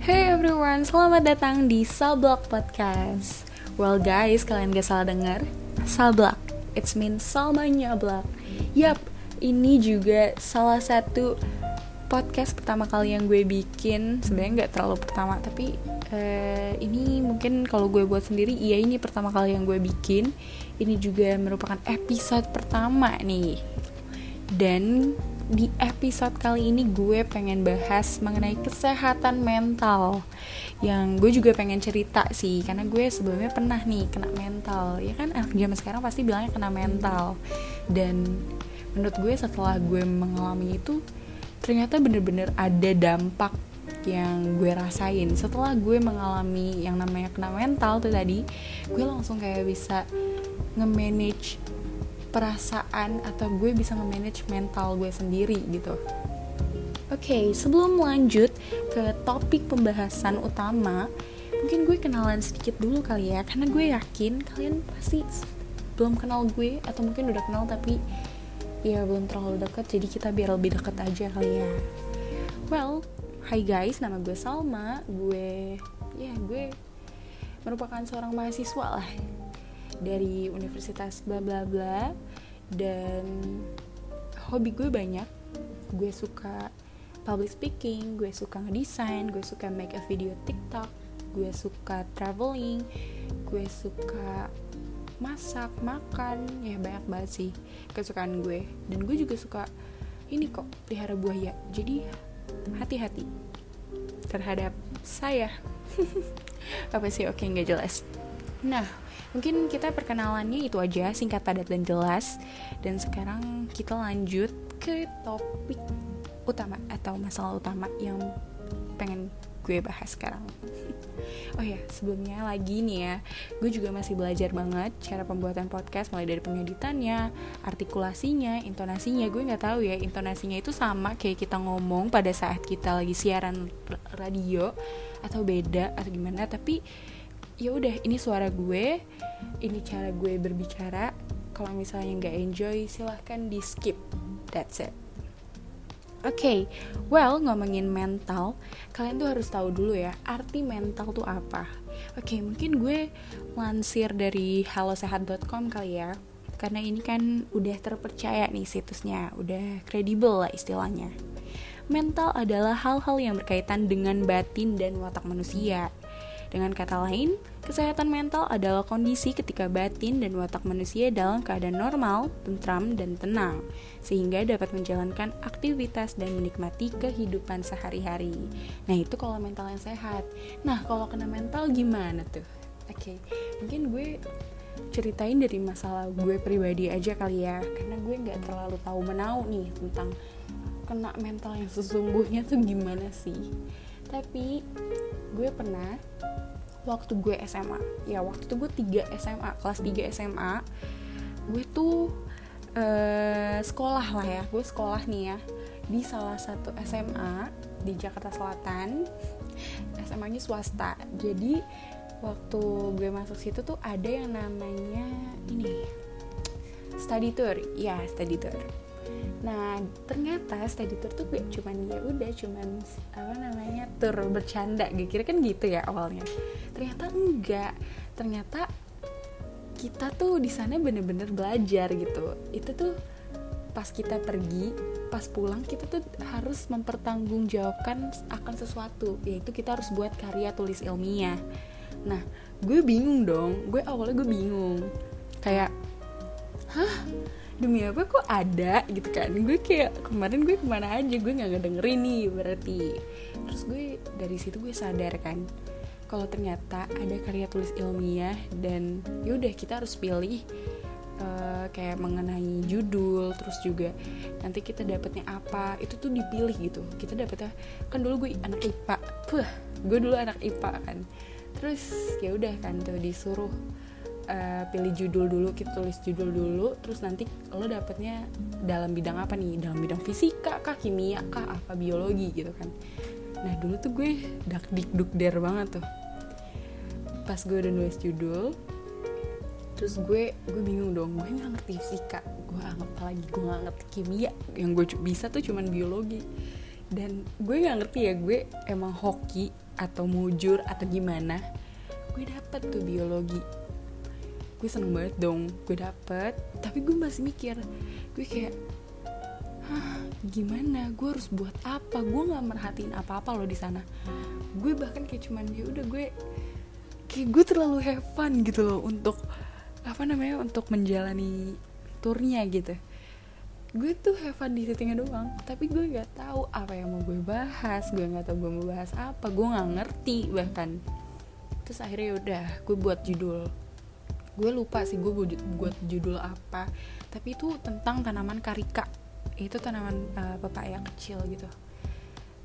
Hey everyone, selamat datang di Salblock Podcast. Well guys, kalian gak salah denger Salblock, it's mean Salmanya Block Yap, ini juga salah satu podcast pertama kali yang gue bikin. Sebenarnya gak terlalu pertama, tapi uh, ini mungkin kalau gue buat sendiri Iya ini pertama kali yang gue bikin. Ini juga merupakan episode pertama nih. Dan di episode kali ini gue pengen bahas mengenai kesehatan mental. Yang gue juga pengen cerita sih karena gue sebelumnya pernah nih kena mental. Ya kan anak zaman sekarang pasti bilangnya kena mental. Dan menurut gue setelah gue mengalami itu ternyata bener-bener ada dampak yang gue rasain. Setelah gue mengalami yang namanya kena mental tuh tadi gue langsung kayak bisa nge-manage perasaan atau gue bisa nge-manage mental gue sendiri gitu. Oke, okay, sebelum lanjut ke topik pembahasan utama, mungkin gue kenalan sedikit dulu kali ya, karena gue yakin kalian pasti belum kenal gue atau mungkin udah kenal tapi ya belum terlalu dekat, jadi kita biar lebih dekat aja kali ya. Well, hi guys, nama gue Salma, gue ya gue merupakan seorang mahasiswa lah dari universitas bla bla bla dan hobi gue banyak. Gue suka public speaking gue suka ngedesain gue suka make a video tiktok gue suka traveling gue suka masak makan ya banyak banget sih kesukaan gue. Dan gue juga suka ini kok pelihara buaya. Jadi hati-hati terhadap saya. Apa sih? Oke nggak jelas nah Mungkin kita perkenalannya itu aja, singkat padat dan jelas. Dan sekarang kita lanjut ke topik utama atau masalah utama yang pengen gue bahas sekarang. Oh ya, sebelumnya lagi nih ya, gue juga masih belajar banget cara pembuatan podcast mulai dari pengeditannya, artikulasinya, intonasinya. Gue nggak tahu ya, intonasinya itu sama kayak kita ngomong pada saat kita lagi siaran radio atau beda atau gimana. Tapi ya udah ini suara gue ini cara gue berbicara kalau misalnya nggak enjoy silahkan di skip that's it Oke, okay, well ngomongin mental, kalian tuh harus tahu dulu ya arti mental tuh apa. Oke, okay, mungkin gue lansir dari halosehat.com kali ya, karena ini kan udah terpercaya nih situsnya, udah kredibel lah istilahnya. Mental adalah hal-hal yang berkaitan dengan batin dan watak manusia dengan kata lain, kesehatan mental adalah kondisi ketika batin dan watak manusia dalam keadaan normal, tentram, dan tenang, sehingga dapat menjalankan aktivitas dan menikmati kehidupan sehari-hari. Nah, itu kalau mental yang sehat. Nah, kalau kena mental gimana tuh? Oke, okay, mungkin gue ceritain dari masalah gue pribadi aja kali ya, karena gue nggak terlalu tahu menau nih tentang kena mental yang sesungguhnya tuh gimana sih. Tapi gue pernah waktu gue SMA ya waktu itu gue 3 SMA kelas 3 SMA gue tuh uh, sekolah lah ya. Gue sekolah nih ya di salah satu SMA di Jakarta Selatan. SMA-nya swasta. Jadi waktu gue masuk situ tuh ada yang namanya ini study tour. Ya study tour Nah ternyata study tour tuh gue cuman ya udah cuman apa namanya tour bercanda gue kira kan gitu ya awalnya. Ternyata enggak. Ternyata kita tuh di sana bener-bener belajar gitu. Itu tuh pas kita pergi, pas pulang kita tuh harus mempertanggungjawabkan akan sesuatu, yaitu kita harus buat karya tulis ilmiah. Nah, gue bingung dong. Gue awalnya gue bingung. Kayak, hah? Demi apa kok ada gitu kan? Gue kayak kemarin gue ke mana aja? Gue nggak ngedengerin nih berarti. Terus gue dari situ gue sadar kan kalau ternyata ada karya tulis ilmiah dan yaudah kita harus pilih uh, kayak mengenai judul terus juga nanti kita dapetnya apa itu tuh dipilih gitu. Kita dapetnya kan dulu gue anak ipa puh gue dulu anak ipa kan. Terus ya udah kan tuh disuruh uh, pilih judul dulu kita tulis judul dulu terus nanti lo dapetnya dalam bidang apa nih? Dalam bidang fisika kah kimia kah apa biologi gitu kan. Nah dulu tuh gue dak dik duk der banget tuh. Pas gue udah nulis judul terus gue gue bingung dong gue nggak ngerti fisika gue nggak lagi? Gue nggak ngerti kimia yang gue bisa tuh cuman biologi. Dan gue nggak ngerti ya gue emang hoki atau mujur atau gimana gue dapet tuh biologi gue seneng banget dong gue dapet. Tapi gue masih mikir gue kayak Hah, gimana? Gue harus buat apa? Gue nggak merhatiin apa-apa loh di sana. Gue bahkan kayak cuman ya udah gue kayak gue terlalu have fun gitu loh untuk apa namanya untuk menjalani turnya gitu. Gue tuh have fun di settingnya doang tapi gue nggak tahu apa yang mau gue bahas. Gue nggak tahu gue mau bahas apa. Gue nggak ngerti bahkan. Terus akhirnya ya udah gue buat judul gue lupa sih gue buat judul apa. Tapi itu tentang tanaman karika. Itu tanaman uh, pepaya kecil gitu.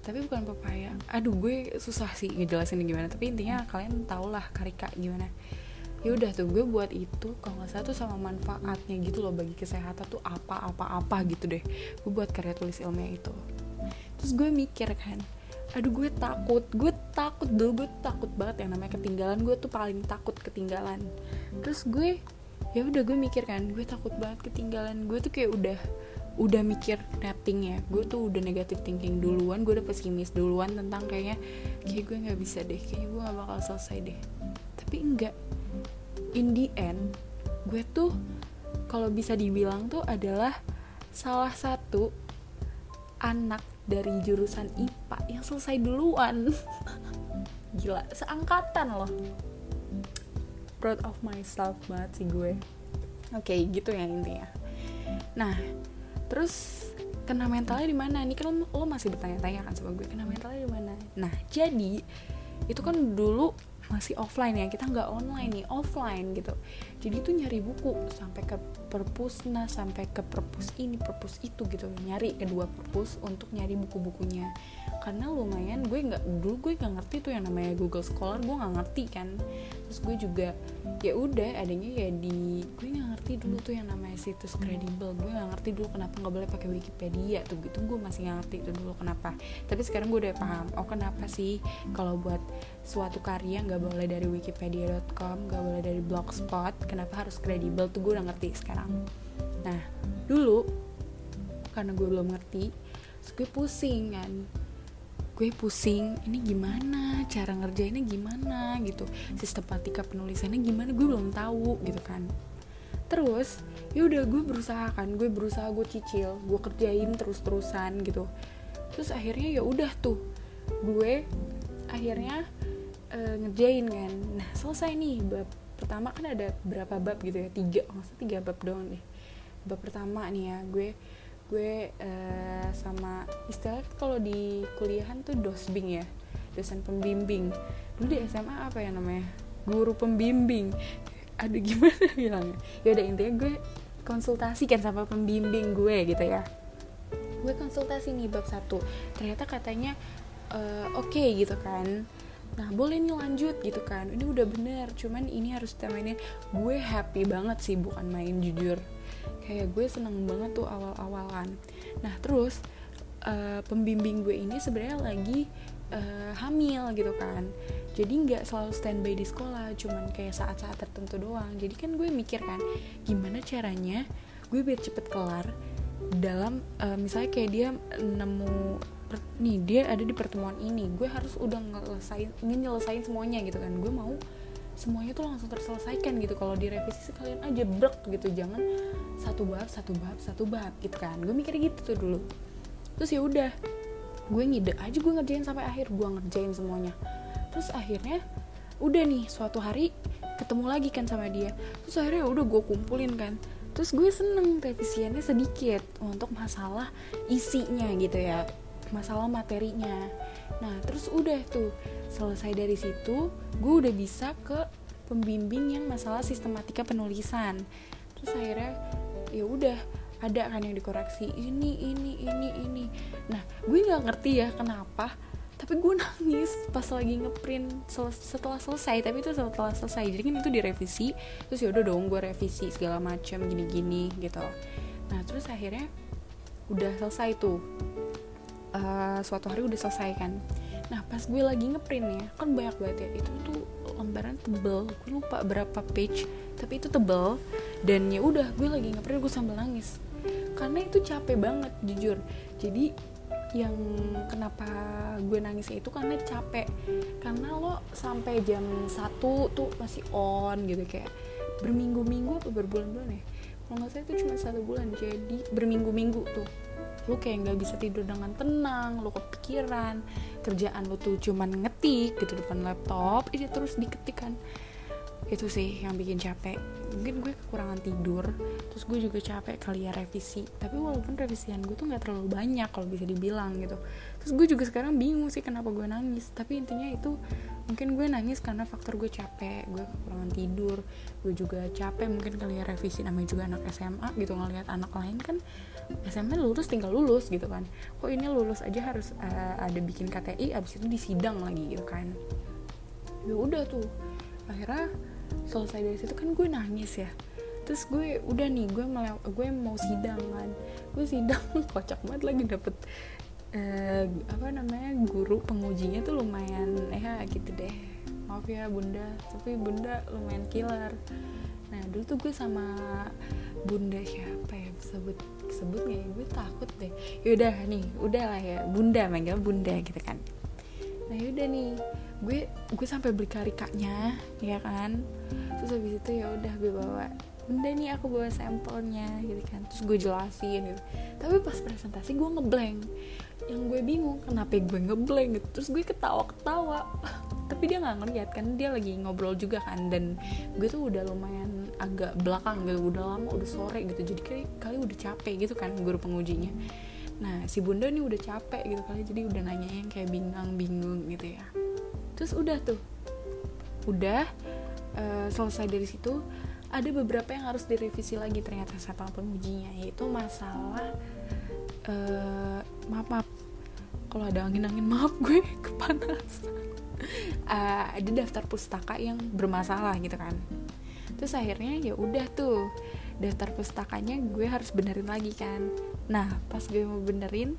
Tapi bukan pepaya. Aduh gue susah sih ngejelasin gimana. Tapi intinya kalian tau lah karika gimana. Ya udah tuh gue buat itu kalau nggak salah tuh sama manfaatnya gitu loh bagi kesehatan tuh apa apa apa gitu deh. Gue buat karya tulis ilmiah itu. Terus gue mikir kan aduh gue takut. Gue takut dulu gue takut banget yang namanya ketinggalan. Gue tuh paling takut ketinggalan. Terus gue ya udah gue mikir kan gue takut banget ketinggalan. Gue tuh kayak udah udah mikir netting ya. Gue tuh udah negatif thinking duluan. Gue udah pesimis duluan tentang kayaknya kayak gue nggak bisa deh. Kayaknya gue gak bakal selesai deh. Tapi enggak. In the end gue tuh kalau bisa dibilang tuh adalah salah satu anak dari jurusan IPA yang selesai duluan. Gila seangkatan loh. Proud of myself banget sih gue. Oke okay, gitu ya intinya. Nah terus kena mentalnya di mana? Ini kan lo, lo masih bertanya-tanya kan sama gue kena mentalnya di mana? Nah jadi itu kan dulu masih offline ya kita nggak online nih offline gitu. Jadi itu nyari buku sampai ke perpusna sampai ke perpus ini perpus itu gitu. Nyari kedua perpus untuk nyari buku-bukunya karena lumayan gue nggak dulu gue nggak ngerti tuh yang namanya Google Scholar gue nggak ngerti kan. Terus gue juga ya udah adanya ya di gue nggak ngerti dulu tuh yang namanya situs kredibel. Gue nggak ngerti dulu kenapa nggak boleh pakai Wikipedia tuh gitu. Gue masih nggak ngerti itu dulu kenapa. Tapi sekarang gue udah paham oh kenapa sih kalau buat suatu karya nggak boleh dari wikipedia.com nggak boleh dari blogspot kenapa harus kredibel tuh gue udah ngerti sekarang. Nah dulu karena gue belum ngerti terus gue pusing kan gue pusing ini gimana? Cara ngerjainnya gimana? Gitu. Sistematika penulisannya gimana? Gue belum tahu gitu kan. Terus ya udah gue berusaha kan gue berusaha gue cicil gue kerjain terus terusan gitu. Terus akhirnya ya udah tuh gue akhirnya uh, ngerjain kan. Nah selesai nih bab pertama kan ada berapa bab gitu ya? Tiga maksudnya tiga bab doang deh bab pertama nih ya gue gue uh, sama istilahnya kalau di kuliahan tuh dosbing ya dosen pembimbing. Dulu di SMA apa ya namanya? Guru pembimbing. Aduh gimana bilangnya? Ya udah intinya gue konsultasi kan sama pembimbing gue gitu ya. Gue konsultasi nih bab satu. Ternyata katanya uh, oke okay, gitu kan. Nah boleh nih lanjut gitu kan. Ini udah bener cuman ini harus temenin gue happy banget sih bukan main jujur kayak gue seneng banget tuh awal-awalan. Nah terus uh, pembimbing gue ini sebenarnya lagi uh, hamil gitu kan. Jadi nggak selalu standby di sekolah cuman kayak saat-saat tertentu doang. Jadi kan gue mikir kan gimana caranya gue biar cepet kelar dalam uh, misalnya kayak dia nemu nih dia ada di pertemuan ini. Gue harus udah ngelesain ingin nyelesain semuanya gitu kan. Gue mau semuanya tuh langsung terselesaikan gitu. Kalau direvisi sekalian aja brek gitu. Jangan satu bab satu bab satu bab gitu kan. Gue mikir gitu tuh dulu. Terus ya udah gue ngide aja gue ngerjain sampai akhir. Gue ngerjain semuanya. Terus akhirnya udah nih suatu hari ketemu lagi kan sama dia. Terus akhirnya ya udah gue kumpulin kan. Terus gue seneng revisiannya sedikit untuk masalah isinya gitu ya. Masalah materinya. Nah terus udah tuh selesai dari situ gue udah bisa ke pembimbing yang masalah sistematika penulisan. Terus akhirnya ya udah ada kan yang dikoreksi ini ini ini ini. Nah gue nggak ngerti ya kenapa tapi gue nangis pas lagi ngeprint sel setelah selesai. Tapi itu setelah selesai jadi kan itu direvisi terus ya udah dong gue revisi segala macam gini-gini gitu. Nah terus akhirnya udah selesai tuh. Uh, suatu hari udah selesai kan nah pas gue lagi ngeprint ya kan banyak banget ya itu tuh lembaran tebel. Gue lupa berapa page tapi itu tebel. Dan ya udah gue lagi ngeprint gue sambil nangis. Karena itu capek banget jujur. Jadi yang kenapa gue nangis itu karena capek. Karena lo sampai jam satu tuh masih on gitu kayak berminggu-minggu apa berbulan-bulan ya? Kalau nggak salah itu cuma satu bulan. Jadi berminggu-minggu tuh lo kayak nggak bisa tidur dengan tenang lo kepikiran kerjaan lo tuh cuman ngetik gitu depan laptop ini terus diketikkan itu sih yang bikin capek. Mungkin gue kekurangan tidur terus gue juga capek kali ya revisi. Tapi walaupun revisian gue tuh nggak terlalu banyak kalau bisa dibilang gitu. Terus gue juga sekarang bingung sih kenapa gue nangis. Tapi intinya itu mungkin gue nangis karena faktor gue capek. Gue kekurangan tidur gue juga capek mungkin kali ya revisi namanya juga anak SMA gitu ngeliat anak lain kan SMA lulus tinggal lulus gitu kan. Kok ini lulus aja harus uh, ada bikin KTI abis itu disidang lagi gitu kan. Ya udah tuh akhirnya selesai dari situ kan gue nangis ya. Terus gue udah nih gue melew gue mau sidang kan. Gue sidang kocak banget lagi dapet uh, apa namanya guru pengujinya tuh lumayan eh gitu deh. Maaf ya bunda. Tapi bunda lumayan killer. Nah dulu tuh gue sama bunda siapa ya? Sebut sebut nggak ya? Gue takut deh. Yaudah nih udah lah ya. Bunda manggil bunda gitu kan nah yaudah nih. Gue gue sampai beli karikanya ya kan. Terus habis itu ya udah gue bawa. Bunda nih aku bawa sampelnya gitu kan. Terus gue jelasin gitu. Tapi pas presentasi gue ngeblank. Yang gue bingung kenapa gue ngeblank gitu. Terus gue ketawa ketawa tapi dia nggak ngeliat kan. Dia lagi ngobrol juga kan. Dan gue tuh udah lumayan agak belakang gitu. Udah lama udah sore gitu. Jadi kali kali udah capek gitu kan guru pengujinya nah si bunda nih udah capek gitu kali jadi udah nanya yang kayak bingung-bingung gitu ya. Terus udah tuh. Udah uh, selesai dari situ ada beberapa yang harus direvisi lagi ternyata sama pengujinya yaitu masalah uh, maaf maaf. Kalau ada angin angin maaf gue kepanasan uh, ada daftar pustaka yang bermasalah gitu kan. Terus akhirnya ya udah tuh daftar pustakanya gue harus benerin lagi kan nah pas gue mau benerin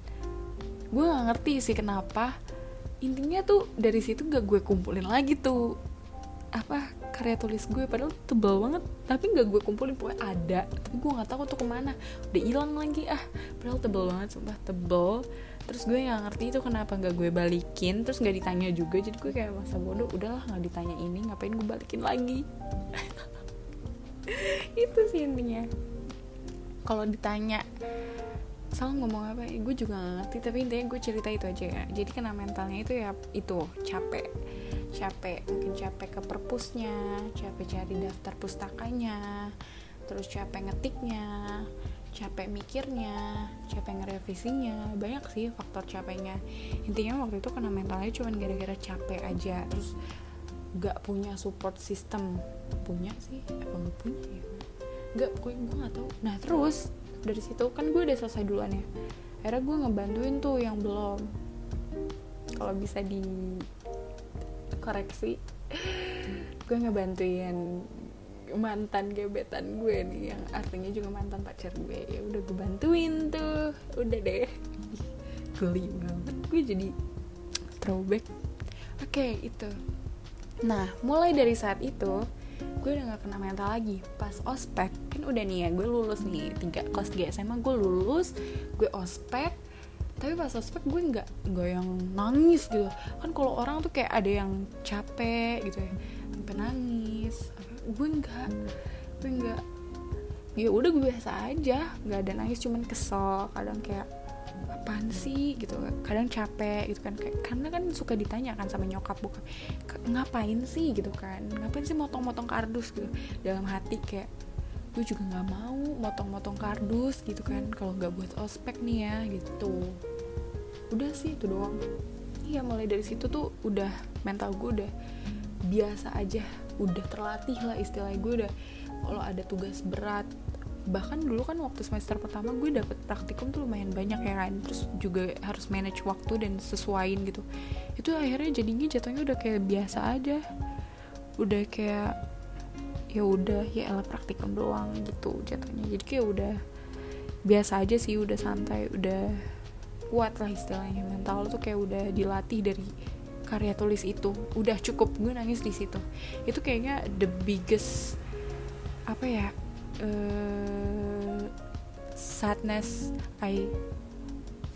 gue gak ngerti sih kenapa. Intinya tuh dari situ gak gue kumpulin lagi tuh. Apa karya tulis gue padahal tebal banget. Tapi gak gue kumpulin pokoknya ada. Tapi gue nggak tahu tuh ke mana. Udah hilang lagi ah. Padahal tebal banget sumpah tebal terus gue nggak ngerti itu kenapa gak gue balikin. Terus gak ditanya juga jadi gue kayak masa bodoh udahlah nggak ditanya ini ngapain gue balikin lagi? Itu sih intinya. Kalau ditanya salah ngomong apa ya gue juga gak ngerti tapi intinya gue cerita itu aja ya. Jadi kena mentalnya itu ya itu capek. Capek mungkin capek ke perpusnya capek cari daftar pustakanya terus capek ngetiknya capek mikirnya capek ngerevisinya. Banyak sih faktor capeknya. Intinya waktu itu kena mentalnya cuma gara-gara capek aja terus gak punya support system. Punya sih apa gak punya ya. Gak pokoknya gue gak tahu. Nah terus dari situ kan gue udah selesai duluan ya. Akhirnya gue ngebantuin tuh yang belum. Kalau bisa di koreksi gue ngebantuin mantan gebetan gue nih yang artinya juga mantan pacar gue. Ya udah gue bantuin tuh udah deh. Geli banget gue jadi throwback. Oke itu. Nah mulai dari saat itu gue udah gak kena mental lagi. Pas ospek udah nih ya gue lulus nih tiga kelas 3 SMA gue lulus gue ospek tapi pas ospek gue nggak nggak yang nangis gitu. Kan kalau orang tuh kayak ada yang capek gitu ya sampai nangis gue nggak gue nggak ya udah gue biasa aja nggak ada nangis cuman kesel kadang kayak apaan sih? gitu kadang capek gitu kan kayak karena kan suka ditanya kan sama nyokap bukan ngapain sih? gitu kan ngapain sih motong-motong kardus? gitu. Dalam hati kayak gue juga nggak mau motong-motong kardus gitu kan kalau nggak buat ospek nih ya gitu. Udah sih itu doang. Iya mulai dari situ tuh udah mental gue udah biasa aja udah terlatih lah istilahnya. Gue udah kalau ada tugas berat bahkan dulu kan waktu semester pertama gue dapet praktikum tuh lumayan banyak ya kan terus juga harus manage waktu dan sesuaiin gitu. Itu akhirnya jadinya jatuhnya udah kayak biasa aja. Udah kayak ya udah ya elah praktikum doang gitu jatuhnya. Jadi kayak udah biasa aja sih udah santai udah kuat lah istilahnya. Mental tuh kayak udah dilatih dari karya tulis itu. Udah cukup gue nangis di situ. Itu kayaknya the biggest apa ya uh, sadness I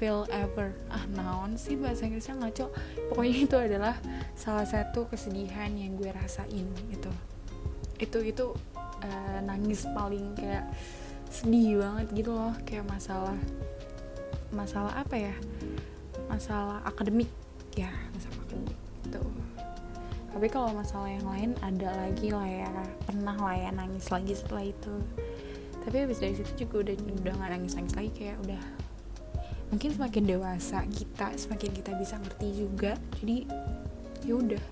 feel ever. Ah naon sih bahasa Inggrisnya ngaco. Pokoknya itu adalah salah satu kesedihan yang gue rasain gitu itu itu uh, nangis paling kayak sedih banget gitu loh. Kayak masalah masalah apa ya? Masalah akademik. Ya masalah akademik gitu. Tapi kalau masalah yang lain ada lagi lah ya. Pernah lah ya nangis lagi setelah itu. Tapi habis dari situ juga udah udah nggak nangis nangis lagi. Kayak udah mungkin semakin dewasa kita semakin kita bisa ngerti juga. Jadi ya udah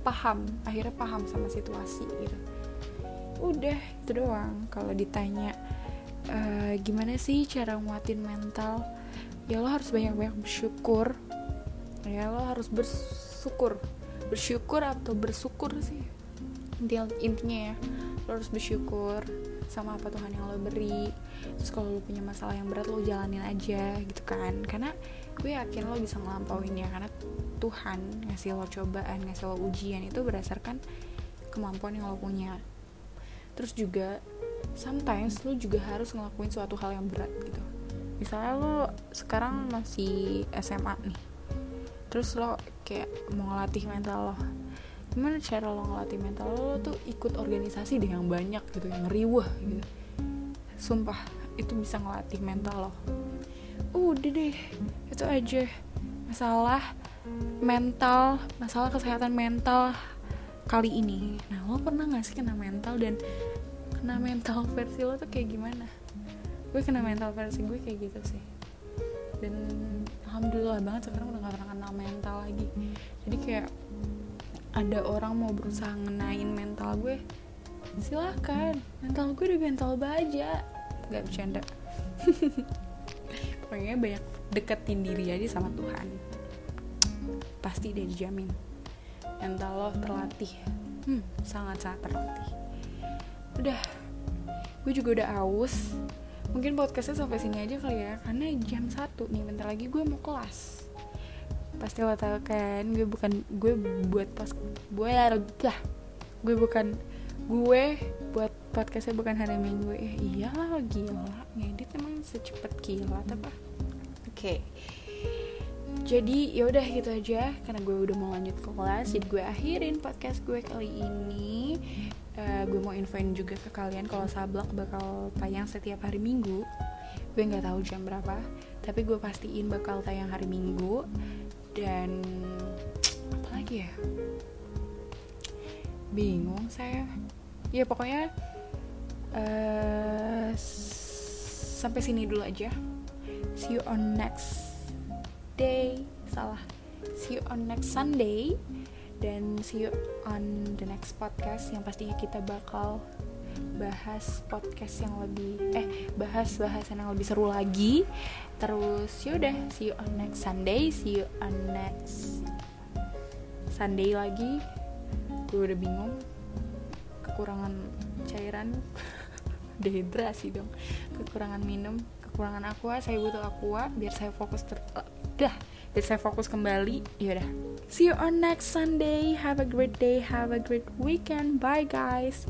paham akhirnya paham sama situasi gitu udah itu doang. Kalau ditanya uh, gimana sih cara nguatin mental? Ya lo harus banyak-banyak bersyukur. Ya lo harus bersyukur. Bersyukur atau bersyukur sih? Intinya ya lo harus bersyukur sama apa Tuhan yang lo beri. Terus kalau lo punya masalah yang berat lo jalanin aja gitu kan. Karena gue yakin lo bisa ngelampauin ya karena Tuhan ngasih lo cobaan ngasih lo ujian itu berdasarkan kemampuan yang lo punya terus juga sometimes lo juga harus ngelakuin suatu hal yang berat gitu. Misalnya lo sekarang masih SMA nih terus lo kayak mau ngelatih mental lo. Gimana cara lo ngelatih mental lo, tuh ikut organisasi deh yang banyak gitu yang riwah gitu. Sumpah itu bisa ngelatih mental lo. Udah deh itu aja. Masalah mental masalah kesehatan mental kali ini. Nah lo pernah gak sih kena mental dan kena mental versi lo tuh kayak gimana? Gue kena mental versi gue kayak gitu sih. Dan alhamdulillah banget sekarang udah gak pernah kena mental lagi. Jadi kayak ada orang mau berusaha ngenain mental gue silahkan mental gue udah mental baja. Nggak bercanda. Pokoknya banyak deketin diri aja sama Tuhan. Pasti dia dijamin. Mental lo terlatih. Hmm, sangat sangat terlatih udah. Gue juga udah aus mungkin podcastnya sampai sini aja kali ya karena jam satu nih bentar lagi gue mau kelas. Pasti lo tau kan gue bukan gue buat pas gue lah gue bukan gue buat podcastnya bukan hari minggu. Ya iyalah gila. Ngedit emang secepat kilat apa oke. Okay. jadi ya udah gitu aja karena gue udah mau lanjut ke kelas jadi gue akhirin podcast gue kali ini uh, gue mau infoin juga ke kalian kalau sablak bakal tayang setiap hari minggu. Gue nggak tahu jam berapa tapi gue pastiin bakal tayang hari minggu. Dan apa lagi ya? Bingung saya. Ya pokoknya uh, sampai sini dulu aja. See you on next day. Salah. See you on next Sunday dan see you on the next podcast yang pastinya kita bakal bahas podcast yang lebih eh bahas bahasan yang lebih seru lagi. Terus yaudah see you on next Sunday see you on next Sunday lagi. Gue udah bingung. Kekurangan cairan. Dehidrasi dong. Kekurangan minum kekurangan aqua. Saya butuh aqua biar saya fokus ter uh, dah biar saya fokus kembali? Yaudah. See you on next Sunday. Have a great day. Have a great weekend. Bye guys